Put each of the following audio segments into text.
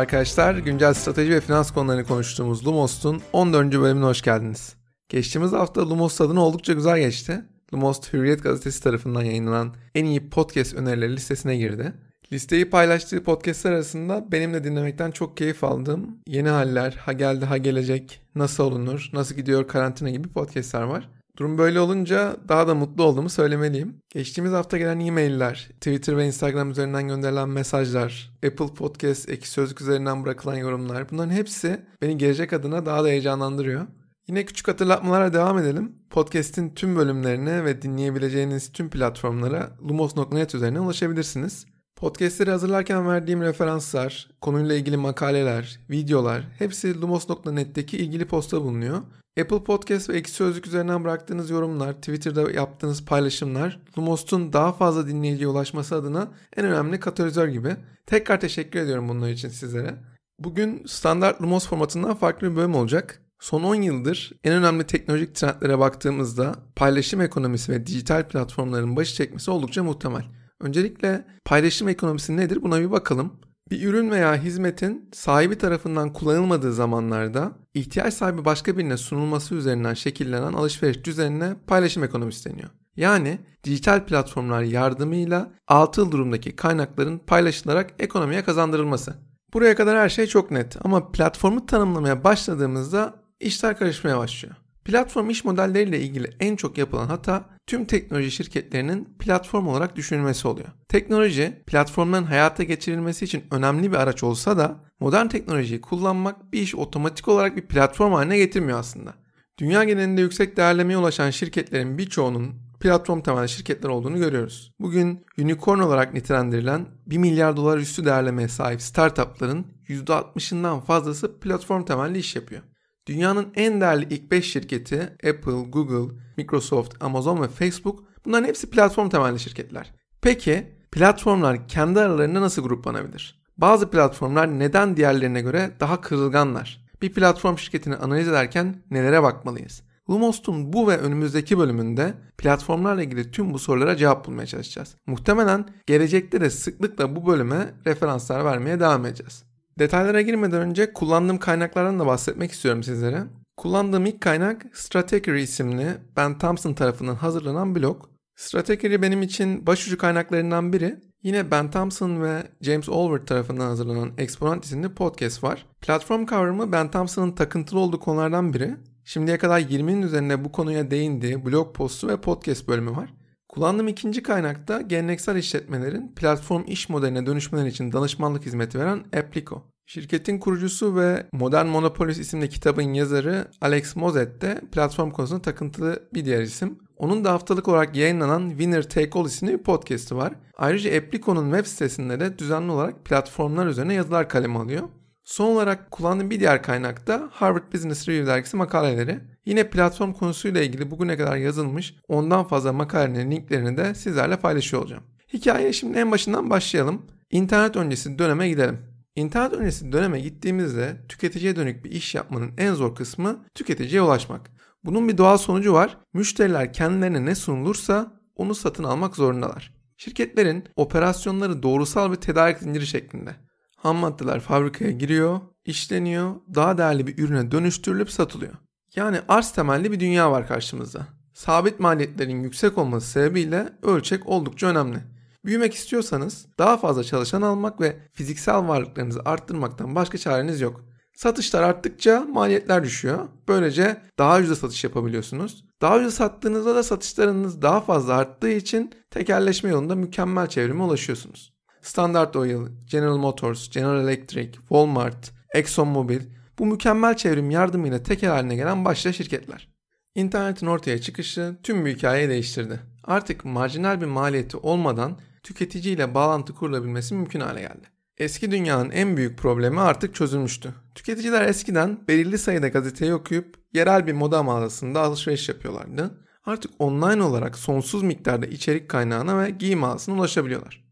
arkadaşlar. Güncel strateji ve finans konularını konuştuğumuz Lumos'un 14. bölümüne hoş geldiniz. Geçtiğimiz hafta Lumos adına oldukça güzel geçti. Lumos Hürriyet gazetesi tarafından yayınlanan en iyi podcast önerileri listesine girdi. Listeyi paylaştığı podcastler arasında benimle dinlemekten çok keyif aldığım Yeni Haller, Ha Geldi Ha Gelecek, Nasıl Olunur, Nasıl Gidiyor Karantina gibi podcastler var. Durum böyle olunca daha da mutlu olduğumu söylemeliyim. Geçtiğimiz hafta gelen e-mailler, Twitter ve Instagram üzerinden gönderilen mesajlar, Apple Podcast, Eki Sözlük üzerinden bırakılan yorumlar bunların hepsi beni gelecek adına daha da heyecanlandırıyor. Yine küçük hatırlatmalara devam edelim. Podcast'in tüm bölümlerine ve dinleyebileceğiniz tüm platformlara lumos.net üzerinden ulaşabilirsiniz. Podcast'leri hazırlarken verdiğim referanslar, konuyla ilgili makaleler, videolar hepsi lumos.net'teki ilgili posta bulunuyor. Apple Podcast ve Ekşi Sözlük üzerinden bıraktığınız yorumlar, Twitter'da yaptığınız paylaşımlar Lumos'un daha fazla dinleyiciye ulaşması adına en önemli katalizör gibi. Tekrar teşekkür ediyorum bunlar için sizlere. Bugün standart Lumos formatından farklı bir bölüm olacak. Son 10 yıldır en önemli teknolojik trendlere baktığımızda paylaşım ekonomisi ve dijital platformların başı çekmesi oldukça muhtemel. Öncelikle paylaşım ekonomisi nedir buna bir bakalım. Bir ürün veya hizmetin sahibi tarafından kullanılmadığı zamanlarda ihtiyaç sahibi başka birine sunulması üzerinden şekillenen alışveriş düzenine paylaşım ekonomisi deniyor. Yani dijital platformlar yardımıyla atıl durumdaki kaynakların paylaşılarak ekonomiye kazandırılması. Buraya kadar her şey çok net ama platformu tanımlamaya başladığımızda işler karışmaya başlıyor. Platform iş modelleriyle ilgili en çok yapılan hata tüm teknoloji şirketlerinin platform olarak düşünülmesi oluyor. Teknoloji, platformların hayata geçirilmesi için önemli bir araç olsa da modern teknolojiyi kullanmak bir iş otomatik olarak bir platform haline getirmiyor aslında. Dünya genelinde yüksek değerlemeye ulaşan şirketlerin birçoğunun platform temelli şirketler olduğunu görüyoruz. Bugün unicorn olarak nitelendirilen 1 milyar dolar üstü değerlemeye sahip startupların %60'ından fazlası platform temelli iş yapıyor. Dünyanın en değerli ilk 5 şirketi Apple, Google, Microsoft, Amazon ve Facebook bunların hepsi platform temelli şirketler. Peki platformlar kendi aralarında nasıl gruplanabilir? Bazı platformlar neden diğerlerine göre daha kırılganlar? Bir platform şirketini analiz ederken nelere bakmalıyız? Lumos'un bu ve önümüzdeki bölümünde platformlarla ilgili tüm bu sorulara cevap bulmaya çalışacağız. Muhtemelen gelecekte de sıklıkla bu bölüme referanslar vermeye devam edeceğiz. Detaylara girmeden önce kullandığım kaynaklardan da bahsetmek istiyorum sizlere. Kullandığım ilk kaynak Strategy isimli Ben Thompson tarafından hazırlanan blog. Strategy benim için başucu kaynaklarından biri. Yine Ben Thompson ve James Allward tarafından hazırlanan Exponent isimli podcast var. Platform kavramı Ben Thompson'ın takıntılı olduğu konulardan biri. Şimdiye kadar 20'nin üzerinde bu konuya değindiği blog postu ve podcast bölümü var. Kullandığım ikinci kaynakta geleneksel işletmelerin platform iş modeline dönüşmeleri için danışmanlık hizmeti veren Applico. Şirketin kurucusu ve Modern Monopolis isimli kitabın yazarı Alex Mozet de platform konusunda takıntılı bir diğer isim. Onun da haftalık olarak yayınlanan Winner Take All isimli bir podcast'i var. Ayrıca Applico'nun web sitesinde de düzenli olarak platformlar üzerine yazılar kaleme alıyor. Son olarak kullandığım bir diğer kaynak da Harvard Business Review dergisi makaleleri. Yine platform konusuyla ilgili bugüne kadar yazılmış ondan fazla makalenin linklerini de sizlerle paylaşıyor olacağım. Hikayeye şimdi en başından başlayalım. İnternet öncesi döneme gidelim. İnternet öncesi döneme gittiğimizde tüketiciye dönük bir iş yapmanın en zor kısmı tüketiciye ulaşmak. Bunun bir doğal sonucu var. Müşteriler kendilerine ne sunulursa onu satın almak zorundalar. Şirketlerin operasyonları doğrusal bir tedarik zinciri şeklinde. Ham maddeler fabrikaya giriyor, işleniyor, daha değerli bir ürüne dönüştürülüp satılıyor. Yani arz temelli bir dünya var karşımızda. Sabit maliyetlerin yüksek olması sebebiyle ölçek oldukça önemli. Büyümek istiyorsanız daha fazla çalışan almak ve fiziksel varlıklarınızı arttırmaktan başka çareniz yok. Satışlar arttıkça maliyetler düşüyor. Böylece daha ucuz satış yapabiliyorsunuz. Daha ucuz sattığınızda da satışlarınız daha fazla arttığı için tekerleşme yolunda mükemmel çevrime ulaşıyorsunuz. Standard Oil, General Motors, General Electric, Walmart, ExxonMobil bu mükemmel çevrim yardımıyla teker haline gelen başta şirketler. İnternetin ortaya çıkışı tüm bu hikayeyi değiştirdi. Artık marjinal bir maliyeti olmadan tüketiciyle bağlantı kurulabilmesi mümkün hale geldi. Eski dünyanın en büyük problemi artık çözülmüştü. Tüketiciler eskiden belirli sayıda gazeteyi okuyup yerel bir moda mağazasında alışveriş yapıyorlardı. Artık online olarak sonsuz miktarda içerik kaynağına ve giyim mağazasına ulaşabiliyorlar.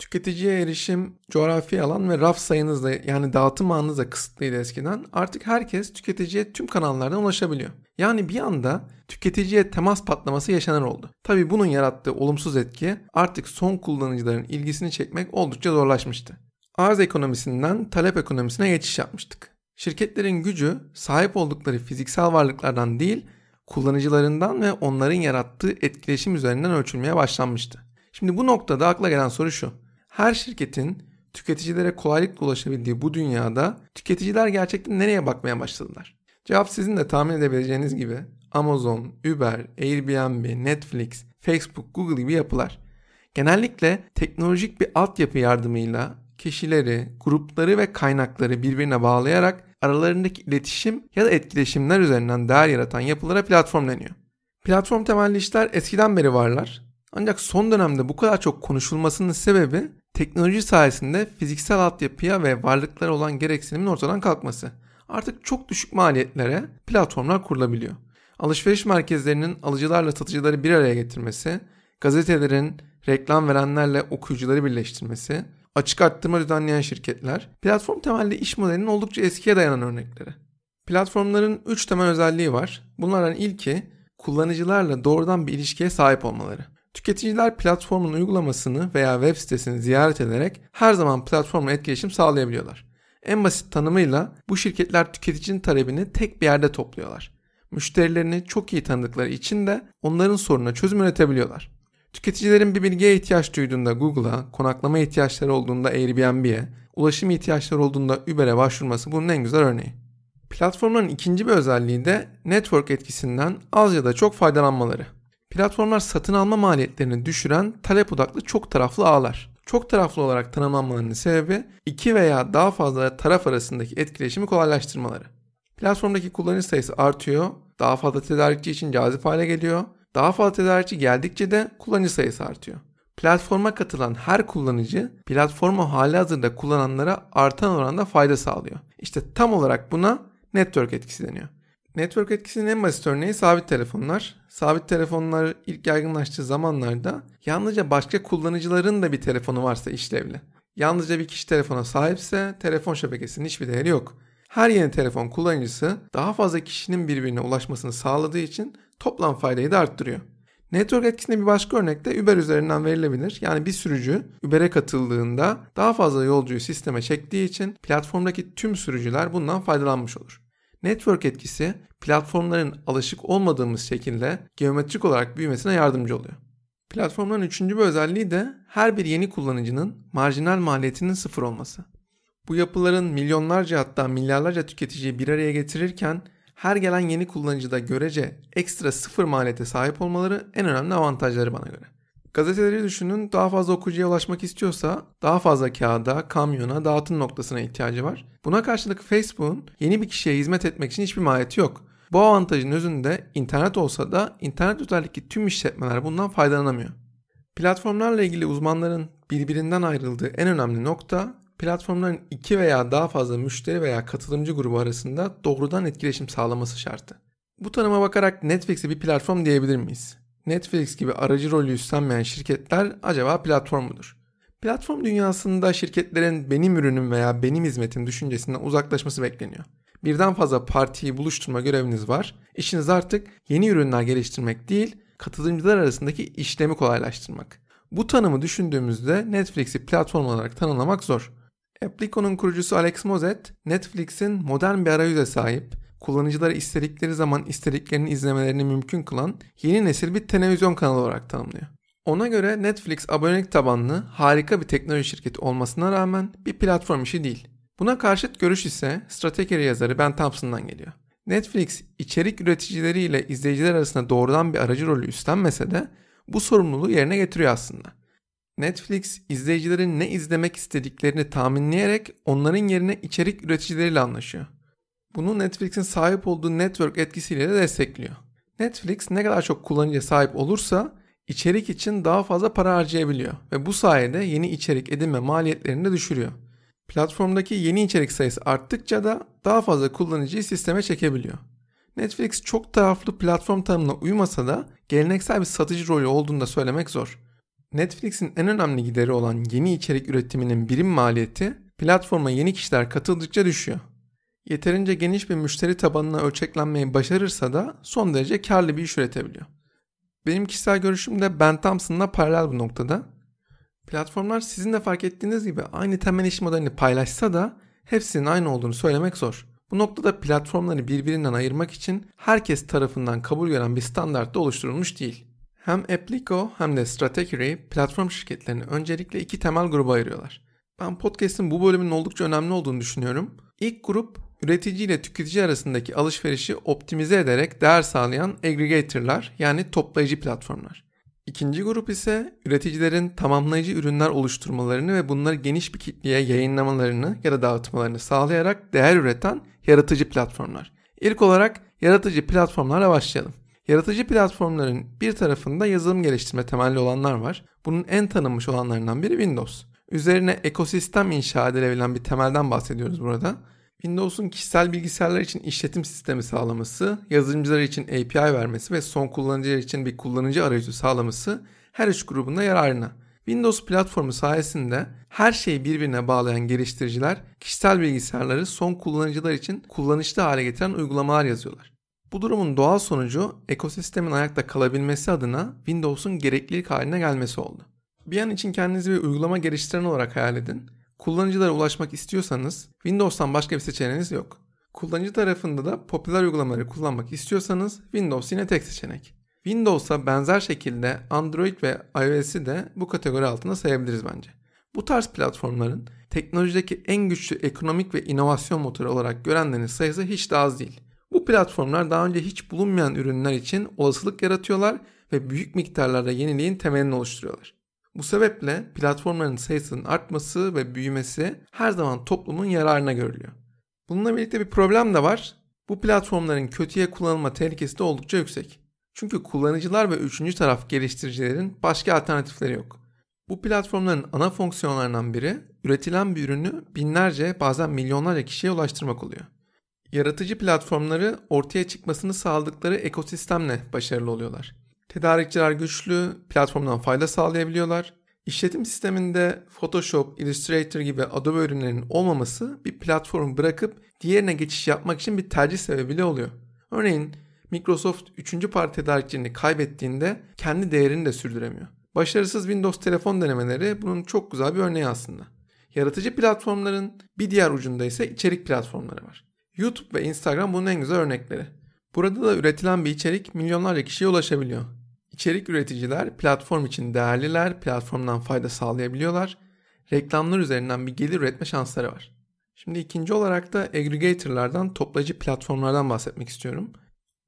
Tüketiciye erişim coğrafi alan ve raf sayınızla yani dağıtım ağınızla kısıtlıydı eskiden. Artık herkes tüketiciye tüm kanallardan ulaşabiliyor. Yani bir anda tüketiciye temas patlaması yaşanır oldu. Tabi bunun yarattığı olumsuz etki artık son kullanıcıların ilgisini çekmek oldukça zorlaşmıştı. arz ekonomisinden talep ekonomisine geçiş yapmıştık. Şirketlerin gücü sahip oldukları fiziksel varlıklardan değil, kullanıcılarından ve onların yarattığı etkileşim üzerinden ölçülmeye başlanmıştı. Şimdi bu noktada akla gelen soru şu. Her şirketin tüketicilere kolaylıkla ulaşabildiği bu dünyada tüketiciler gerçekten nereye bakmaya başladılar? Cevap sizin de tahmin edebileceğiniz gibi Amazon, Uber, Airbnb, Netflix, Facebook, Google gibi yapılar. Genellikle teknolojik bir altyapı yardımıyla kişileri, grupları ve kaynakları birbirine bağlayarak aralarındaki iletişim ya da etkileşimler üzerinden değer yaratan yapılara platform deniyor. Platform temelli işler eskiden beri varlar. Ancak son dönemde bu kadar çok konuşulmasının sebebi teknoloji sayesinde fiziksel altyapıya ve varlıklara olan gereksinimin ortadan kalkması. Artık çok düşük maliyetlere platformlar kurulabiliyor. Alışveriş merkezlerinin alıcılarla satıcıları bir araya getirmesi, gazetelerin reklam verenlerle okuyucuları birleştirmesi, açık arttırma düzenleyen şirketler, platform temelli iş modelinin oldukça eskiye dayanan örnekleri. Platformların 3 temel özelliği var. Bunlardan ilki kullanıcılarla doğrudan bir ilişkiye sahip olmaları. Tüketiciler platformun uygulamasını veya web sitesini ziyaret ederek her zaman platformla etkileşim sağlayabiliyorlar. En basit tanımıyla bu şirketler tüketicinin talebini tek bir yerde topluyorlar. Müşterilerini çok iyi tanıdıkları için de onların sorununa çözüm üretebiliyorlar. Tüketicilerin bir bilgiye ihtiyaç duyduğunda Google'a, konaklama ihtiyaçları olduğunda Airbnb'ye, ulaşım ihtiyaçları olduğunda Uber'e başvurması bunun en güzel örneği. Platformların ikinci bir özelliği de network etkisinden az ya da çok faydalanmaları. Platformlar satın alma maliyetlerini düşüren talep odaklı çok taraflı ağlar. Çok taraflı olarak tanımlanmalarının sebebi iki veya daha fazla taraf arasındaki etkileşimi kolaylaştırmaları. Platformdaki kullanıcı sayısı artıyor, daha fazla tedarikçi için cazip hale geliyor daha fazla tedarikçi geldikçe de kullanıcı sayısı artıyor. Platforma katılan her kullanıcı platformu hali hazırda kullananlara artan oranda fayda sağlıyor. İşte tam olarak buna network etkisi deniyor. Network etkisinin en basit örneği sabit telefonlar. Sabit telefonlar ilk yaygınlaştığı zamanlarda yalnızca başka kullanıcıların da bir telefonu varsa işlevli. Yalnızca bir kişi telefona sahipse telefon şebekesinin hiçbir değeri yok. Her yeni telefon kullanıcısı daha fazla kişinin birbirine ulaşmasını sağladığı için toplam faydayı da arttırıyor. Network etkisinde bir başka örnek de Uber üzerinden verilebilir. Yani bir sürücü Uber'e katıldığında daha fazla yolcuyu sisteme çektiği için platformdaki tüm sürücüler bundan faydalanmış olur. Network etkisi platformların alışık olmadığımız şekilde geometrik olarak büyümesine yardımcı oluyor. Platformların üçüncü bir özelliği de her bir yeni kullanıcının marjinal maliyetinin sıfır olması. Bu yapıların milyonlarca hatta milyarlarca tüketiciyi bir araya getirirken her gelen yeni kullanıcıda görece ekstra sıfır maliyete sahip olmaları en önemli avantajları bana göre. Gazeteleri düşünün daha fazla okuyucuya ulaşmak istiyorsa daha fazla kağıda, kamyona, dağıtım noktasına ihtiyacı var. Buna karşılık Facebook'un yeni bir kişiye hizmet etmek için hiçbir maliyeti yok. Bu avantajın özünde internet olsa da internet özellikle tüm işletmeler bundan faydalanamıyor. Platformlarla ilgili uzmanların birbirinden ayrıldığı en önemli nokta platformların iki veya daha fazla müşteri veya katılımcı grubu arasında doğrudan etkileşim sağlaması şartı. Bu tanıma bakarak Netflix'e bir platform diyebilir miyiz? Netflix gibi aracı rolü üstlenmeyen şirketler acaba platform mudur? Platform dünyasında şirketlerin benim ürünüm veya benim hizmetim düşüncesinden uzaklaşması bekleniyor. Birden fazla partiyi buluşturma göreviniz var. İşiniz artık yeni ürünler geliştirmek değil, katılımcılar arasındaki işlemi kolaylaştırmak. Bu tanımı düşündüğümüzde Netflix'i platform olarak tanımlamak zor. Applico'nun kurucusu Alex Mozet, Netflix'in modern bir arayüze sahip, kullanıcılara istedikleri zaman istediklerini izlemelerini mümkün kılan yeni nesil bir televizyon kanalı olarak tanımlıyor. Ona göre Netflix abonelik tabanlı harika bir teknoloji şirketi olmasına rağmen bir platform işi değil. Buna karşıt görüş ise strateji yazarı Ben Thompson'dan geliyor. Netflix içerik üreticileriyle izleyiciler arasında doğrudan bir aracı rolü üstlenmese de bu sorumluluğu yerine getiriyor aslında. Netflix izleyicilerin ne izlemek istediklerini tahminleyerek onların yerine içerik üreticileriyle anlaşıyor. Bunu Netflix'in sahip olduğu network etkisiyle de destekliyor. Netflix ne kadar çok kullanıcıya sahip olursa içerik için daha fazla para harcayabiliyor ve bu sayede yeni içerik edinme maliyetlerini de düşürüyor. Platformdaki yeni içerik sayısı arttıkça da daha fazla kullanıcıyı sisteme çekebiliyor. Netflix çok taraflı platform tanımına uymasa da geleneksel bir satıcı rolü olduğunu da söylemek zor. Netflix'in en önemli gideri olan yeni içerik üretiminin birim maliyeti platforma yeni kişiler katıldıkça düşüyor. Yeterince geniş bir müşteri tabanına ölçeklenmeyi başarırsa da son derece karlı bir iş üretebiliyor. Benim kişisel görüşüm de Ben Thompson'la paralel bu noktada. Platformlar sizin de fark ettiğiniz gibi aynı temel iş modelini paylaşsa da hepsinin aynı olduğunu söylemek zor. Bu noktada platformları birbirinden ayırmak için herkes tarafından kabul gören bir standart da oluşturulmuş değil. Hem Applico hem de Stratechery platform şirketlerini öncelikle iki temel gruba ayırıyorlar. Ben podcast'in bu bölümünün oldukça önemli olduğunu düşünüyorum. İlk grup üretici ile tüketici arasındaki alışverişi optimize ederek değer sağlayan aggregator'lar yani toplayıcı platformlar. İkinci grup ise üreticilerin tamamlayıcı ürünler oluşturmalarını ve bunları geniş bir kitleye yayınlamalarını ya da dağıtmalarını sağlayarak değer üreten yaratıcı platformlar. İlk olarak yaratıcı platformlarla başlayalım. Yaratıcı platformların bir tarafında yazılım geliştirme temelli olanlar var. Bunun en tanınmış olanlarından biri Windows. Üzerine ekosistem inşa edilebilen bir temelden bahsediyoruz burada. Windows'un kişisel bilgisayarlar için işletim sistemi sağlaması, yazılımcılar için API vermesi ve son kullanıcılar için bir kullanıcı arayüzü sağlaması her üç grubunda yararına. Windows platformu sayesinde her şeyi birbirine bağlayan geliştiriciler kişisel bilgisayarları son kullanıcılar için kullanışlı hale getiren uygulamalar yazıyorlar. Bu durumun doğal sonucu ekosistemin ayakta kalabilmesi adına Windows'un gereklilik haline gelmesi oldu. Bir an için kendinizi bir uygulama geliştiren olarak hayal edin. Kullanıcılara ulaşmak istiyorsanız Windows'tan başka bir seçeneğiniz yok. Kullanıcı tarafında da popüler uygulamaları kullanmak istiyorsanız Windows yine tek seçenek. Windows'a benzer şekilde Android ve iOS'i de bu kategori altında sayabiliriz bence. Bu tarz platformların teknolojideki en güçlü ekonomik ve inovasyon motoru olarak görenlerin sayısı hiç de az değil. Bu platformlar daha önce hiç bulunmayan ürünler için olasılık yaratıyorlar ve büyük miktarlarda yeniliğin temelini oluşturuyorlar. Bu sebeple platformların sayısının artması ve büyümesi her zaman toplumun yararına görülüyor. Bununla birlikte bir problem de var. Bu platformların kötüye kullanılma tehlikesi de oldukça yüksek. Çünkü kullanıcılar ve üçüncü taraf geliştiricilerin başka alternatifleri yok. Bu platformların ana fonksiyonlarından biri üretilen bir ürünü binlerce bazen milyonlarca kişiye ulaştırmak oluyor. Yaratıcı platformları ortaya çıkmasını sağladıkları ekosistemle başarılı oluyorlar. Tedarikçiler güçlü, platformdan fayda sağlayabiliyorlar. İşletim sisteminde Photoshop, Illustrator gibi Adobe ürünlerinin olmaması bir platformu bırakıp diğerine geçiş yapmak için bir tercih sebebi bile oluyor. Örneğin Microsoft 3. parti tedarikçilerini kaybettiğinde kendi değerini de sürdüremiyor. Başarısız Windows telefon denemeleri bunun çok güzel bir örneği aslında. Yaratıcı platformların bir diğer ucunda ise içerik platformları var. YouTube ve Instagram bunun en güzel örnekleri. Burada da üretilen bir içerik milyonlarca kişiye ulaşabiliyor. İçerik üreticiler platform için değerliler, platformdan fayda sağlayabiliyorlar. Reklamlar üzerinden bir gelir üretme şansları var. Şimdi ikinci olarak da aggregatorlardan, toplayıcı platformlardan bahsetmek istiyorum.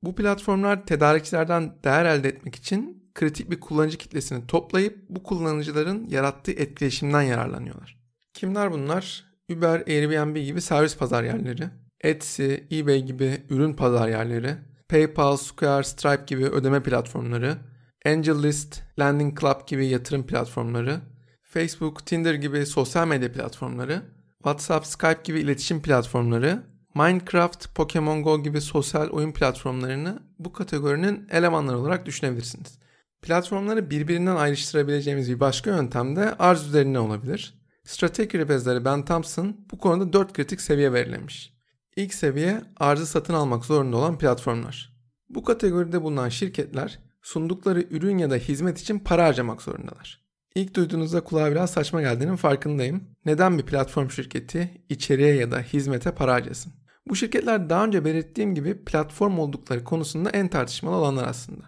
Bu platformlar tedarikçilerden değer elde etmek için kritik bir kullanıcı kitlesini toplayıp bu kullanıcıların yarattığı etkileşimden yararlanıyorlar. Kimler bunlar? Uber, Airbnb gibi servis pazar yerleri, Etsy, eBay gibi ürün pazar yerleri, PayPal, Square, Stripe gibi ödeme platformları, AngelList, Landing Club gibi yatırım platformları, Facebook, Tinder gibi sosyal medya platformları, WhatsApp, Skype gibi iletişim platformları, Minecraft, Pokemon Go gibi sosyal oyun platformlarını bu kategorinin elemanları olarak düşünebilirsiniz. Platformları birbirinden ayrıştırabileceğimiz bir başka yöntem de arz üzerine olabilir. Strateji ribezleri Ben Thompson bu konuda 4 kritik seviye belirlemiş. İlk seviye arzı satın almak zorunda olan platformlar. Bu kategoride bulunan şirketler sundukları ürün ya da hizmet için para harcamak zorundalar. İlk duyduğunuzda kulağa biraz saçma geldiğinin farkındayım. Neden bir platform şirketi içeriye ya da hizmete para harcasın? Bu şirketler daha önce belirttiğim gibi platform oldukları konusunda en tartışmalı olanlar aslında.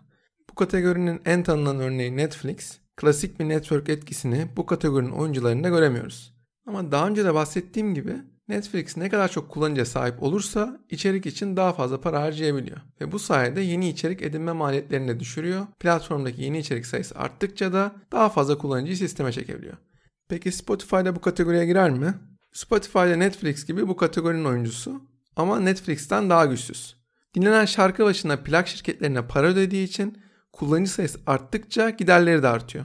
Bu kategorinin en tanınan örneği Netflix. Klasik bir network etkisini bu kategorinin oyuncularında göremiyoruz. Ama daha önce de bahsettiğim gibi Netflix ne kadar çok kullanıcıya sahip olursa içerik için daha fazla para harcayabiliyor. Ve bu sayede yeni içerik edinme maliyetlerini de düşürüyor. Platformdaki yeni içerik sayısı arttıkça da daha fazla kullanıcıyı sisteme çekebiliyor. Peki Spotify da bu kategoriye girer mi? Spotify ile Netflix gibi bu kategorinin oyuncusu ama Netflix'ten daha güçsüz. Dinlenen şarkı başına plak şirketlerine para ödediği için kullanıcı sayısı arttıkça giderleri de artıyor.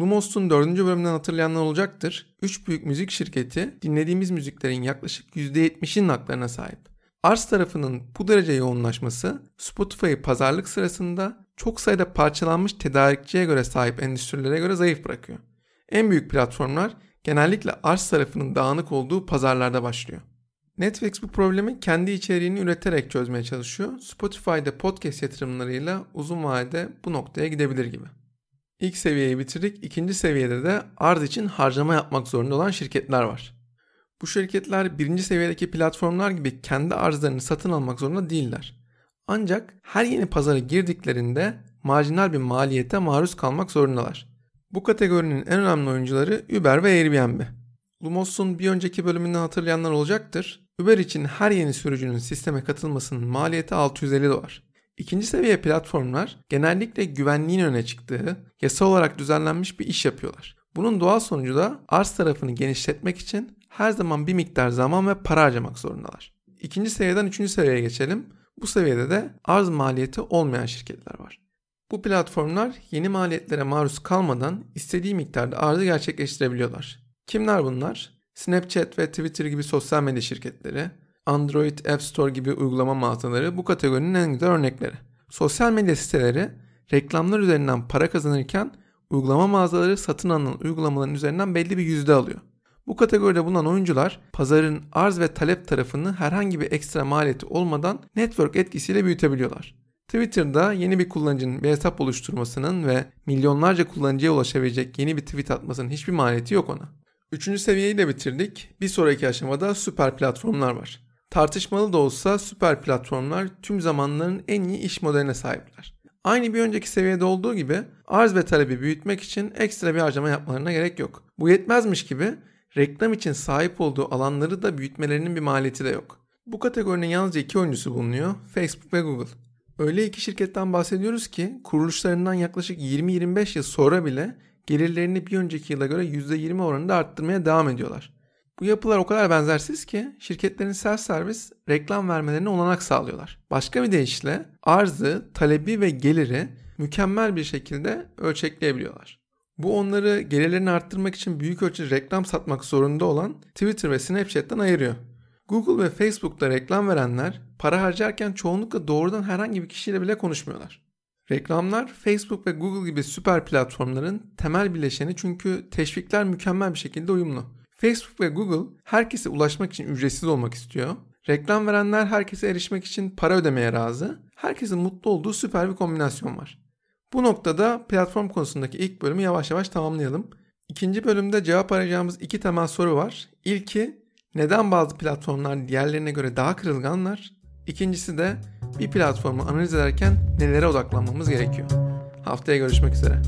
Lumos'un dördüncü bölümünden hatırlayanlar olacaktır. Üç büyük müzik şirketi dinlediğimiz müziklerin yaklaşık %70'inin haklarına sahip. Arz tarafının bu derece yoğunlaşması Spotify'ı pazarlık sırasında çok sayıda parçalanmış tedarikçiye göre sahip endüstrilere göre zayıf bırakıyor. En büyük platformlar genellikle arz tarafının dağınık olduğu pazarlarda başlıyor. Netflix bu problemi kendi içeriğini üreterek çözmeye çalışıyor. Spotify'da podcast yatırımlarıyla uzun vadede bu noktaya gidebilir gibi. İlk seviyeyi bitirdik. İkinci seviyede de arz için harcama yapmak zorunda olan şirketler var. Bu şirketler birinci seviyedeki platformlar gibi kendi arzlarını satın almak zorunda değiller. Ancak her yeni pazara girdiklerinde marjinal bir maliyete maruz kalmak zorundalar. Bu kategorinin en önemli oyuncuları Uber ve Airbnb. Lumos'un bir önceki bölümünden hatırlayanlar olacaktır. Uber için her yeni sürücünün sisteme katılmasının maliyeti 650 dolar. İkinci seviye platformlar genellikle güvenliğin öne çıktığı, yasal olarak düzenlenmiş bir iş yapıyorlar. Bunun doğal sonucu da arz tarafını genişletmek için her zaman bir miktar zaman ve para harcamak zorundalar. İkinci seviyeden üçüncü seviyeye geçelim. Bu seviyede de arz maliyeti olmayan şirketler var. Bu platformlar yeni maliyetlere maruz kalmadan istediği miktarda arzı gerçekleştirebiliyorlar. Kimler bunlar? Snapchat ve Twitter gibi sosyal medya şirketleri, Android App Store gibi uygulama mağazaları bu kategorinin en güzel örnekleri. Sosyal medya siteleri reklamlar üzerinden para kazanırken uygulama mağazaları satın alınan uygulamaların üzerinden belli bir yüzde alıyor. Bu kategoride bulunan oyuncular pazarın arz ve talep tarafını herhangi bir ekstra maliyeti olmadan network etkisiyle büyütebiliyorlar. Twitter'da yeni bir kullanıcının bir hesap oluşturmasının ve milyonlarca kullanıcıya ulaşabilecek yeni bir tweet atmasının hiçbir maliyeti yok ona. Üçüncü seviyeyi de bitirdik. Bir sonraki aşamada süper platformlar var. Tartışmalı da olsa süper platformlar tüm zamanların en iyi iş modeline sahipler. Aynı bir önceki seviyede olduğu gibi arz ve talebi büyütmek için ekstra bir harcama yapmalarına gerek yok. Bu yetmezmiş gibi reklam için sahip olduğu alanları da büyütmelerinin bir maliyeti de yok. Bu kategorinin yalnızca iki oyuncusu bulunuyor. Facebook ve Google. Öyle iki şirketten bahsediyoruz ki kuruluşlarından yaklaşık 20-25 yıl sonra bile gelirlerini bir önceki yıla göre %20 oranında arttırmaya devam ediyorlar. Bu yapılar o kadar benzersiz ki şirketlerin self servis reklam vermelerine olanak sağlıyorlar. Başka bir deyişle arzı, talebi ve geliri mükemmel bir şekilde ölçekleyebiliyorlar. Bu onları gelirlerini arttırmak için büyük ölçüde reklam satmak zorunda olan Twitter ve Snapchat'ten ayırıyor. Google ve Facebook'ta reklam verenler para harcarken çoğunlukla doğrudan herhangi bir kişiyle bile konuşmuyorlar. Reklamlar Facebook ve Google gibi süper platformların temel bileşeni çünkü teşvikler mükemmel bir şekilde uyumlu. Facebook ve Google herkese ulaşmak için ücretsiz olmak istiyor. Reklam verenler herkese erişmek için para ödemeye razı. Herkesin mutlu olduğu süper bir kombinasyon var. Bu noktada platform konusundaki ilk bölümü yavaş yavaş tamamlayalım. İkinci bölümde cevap arayacağımız iki temel soru var. İlki neden bazı platformlar diğerlerine göre daha kırılganlar? İkincisi de bir platformu analiz ederken nelere odaklanmamız gerekiyor? Haftaya görüşmek üzere.